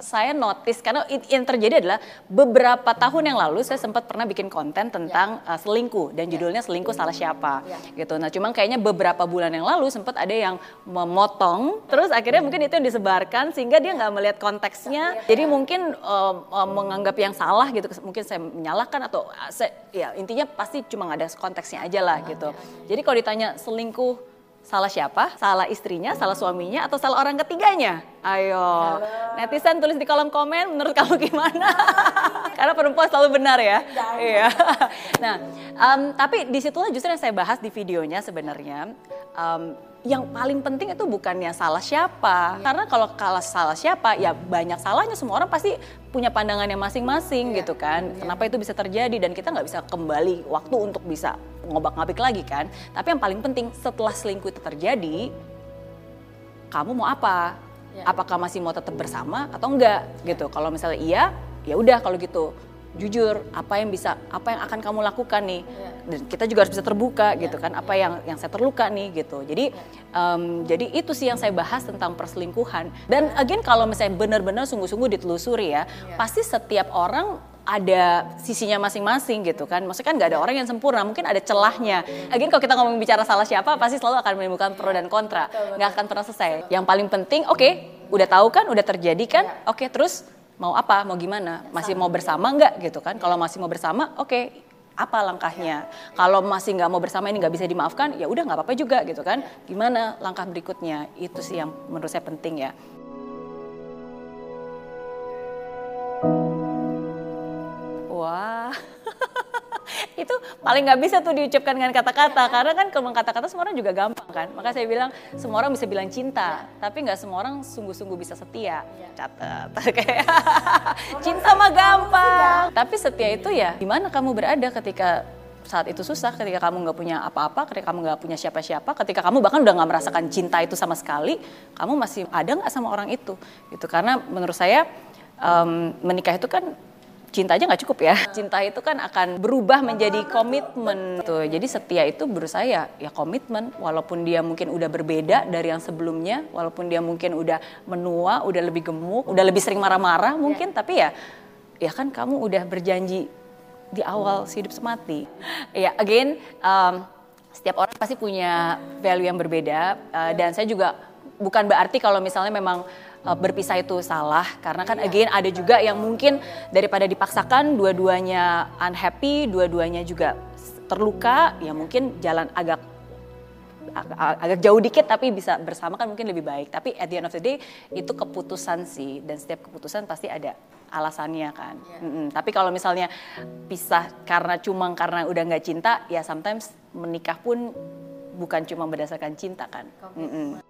Saya notice karena yang terjadi adalah beberapa tahun yang lalu saya sempat pernah bikin konten tentang ya. uh, selingkuh dan ya. judulnya selingkuh salah siapa ya. gitu. Nah, cuma kayaknya beberapa bulan yang lalu sempat ada yang memotong terus akhirnya mungkin itu yang disebarkan sehingga dia nggak melihat konteksnya. Ya. Jadi mungkin uh, uh, menganggap yang salah gitu. Mungkin saya menyalahkan atau uh, saya, ya intinya pasti cuma nggak ada konteksnya aja lah gitu. Jadi kalau ditanya selingkuh Salah siapa? Salah istrinya, salah suaminya, atau salah orang ketiganya? Ayo, Halo. netizen tulis di kolom komen menurut kamu gimana? Karena perempuan selalu benar ya. Iya. nah, um, tapi di situlah justru yang saya bahas di videonya sebenarnya. Um, yang paling penting itu bukannya salah siapa. Karena kalau kalah salah siapa, ya banyak salahnya. Semua orang pasti punya pandangannya masing-masing yeah. gitu kan. Yeah. Kenapa itu bisa terjadi dan kita nggak bisa kembali waktu untuk bisa ngobak-ngabik lagi kan. Tapi yang paling penting setelah selingkuh itu terjadi, kamu mau apa? Yeah. Apakah masih mau tetap bersama atau enggak gitu. Kalau misalnya iya, ya udah kalau gitu jujur apa yang bisa apa yang akan kamu lakukan nih yeah. dan kita juga harus bisa terbuka yeah. gitu kan apa yang yang saya terluka nih gitu jadi um, jadi itu sih yang saya bahas tentang perselingkuhan dan again kalau misalnya benar-benar sungguh-sungguh ditelusuri ya pasti setiap orang ada sisinya masing-masing gitu kan. Maksudnya kan nggak ada orang yang sempurna, mungkin ada celahnya. Again kalau kita ngomong bicara salah siapa, pasti selalu akan menimbulkan pro dan kontra. Nggak akan pernah selesai. Yang paling penting, oke, okay, udah tahu kan, udah terjadi kan, oke okay, terus mau apa, mau gimana, masih mau bersama nggak gitu kan? Kalau masih mau bersama, oke, okay, apa langkahnya? Kalau masih nggak mau bersama ini nggak bisa dimaafkan, ya udah nggak apa-apa juga gitu kan? Gimana langkah berikutnya? Itu sih yang menurut saya penting ya. Wah. itu paling nggak bisa tuh diucapkan dengan kata-kata karena kan kalau kata-kata semua orang juga gampang kan? Maka saya bilang semua orang bisa bilang cinta tapi nggak semua orang sungguh-sungguh bisa setia. Catat kayak cinta mah gampang. Tapi setia itu ya gimana kamu berada ketika saat itu susah ketika kamu nggak punya apa-apa, ketika kamu nggak punya siapa-siapa, ketika kamu bahkan udah nggak merasakan cinta itu sama sekali, kamu masih ada nggak sama orang itu, gitu. Karena menurut saya um, menikah itu kan cinta aja nggak cukup ya. Cinta itu kan akan berubah menjadi komitmen. Tuh, jadi setia itu berusaha ya, ya komitmen. Walaupun dia mungkin udah berbeda dari yang sebelumnya, walaupun dia mungkin udah menua, udah lebih gemuk, udah lebih sering marah-marah mungkin, yeah. tapi ya, ya kan kamu udah berjanji di awal hidup semati. Ya, again, um, setiap orang pasti punya value yang berbeda uh, dan saya juga bukan berarti kalau misalnya memang uh, berpisah itu salah karena kan iya. again ada juga yang mungkin daripada dipaksakan dua-duanya unhappy, dua-duanya juga terluka, ya mungkin jalan agak agak jauh dikit tapi bisa bersama kan mungkin lebih baik. Tapi at the end of the day itu keputusan sih dan setiap keputusan pasti ada alasannya kan. Yeah. Mm -mm. Tapi kalau misalnya pisah karena cuma karena udah nggak cinta, ya sometimes menikah pun bukan cuma berdasarkan cinta kan. Mm -mm.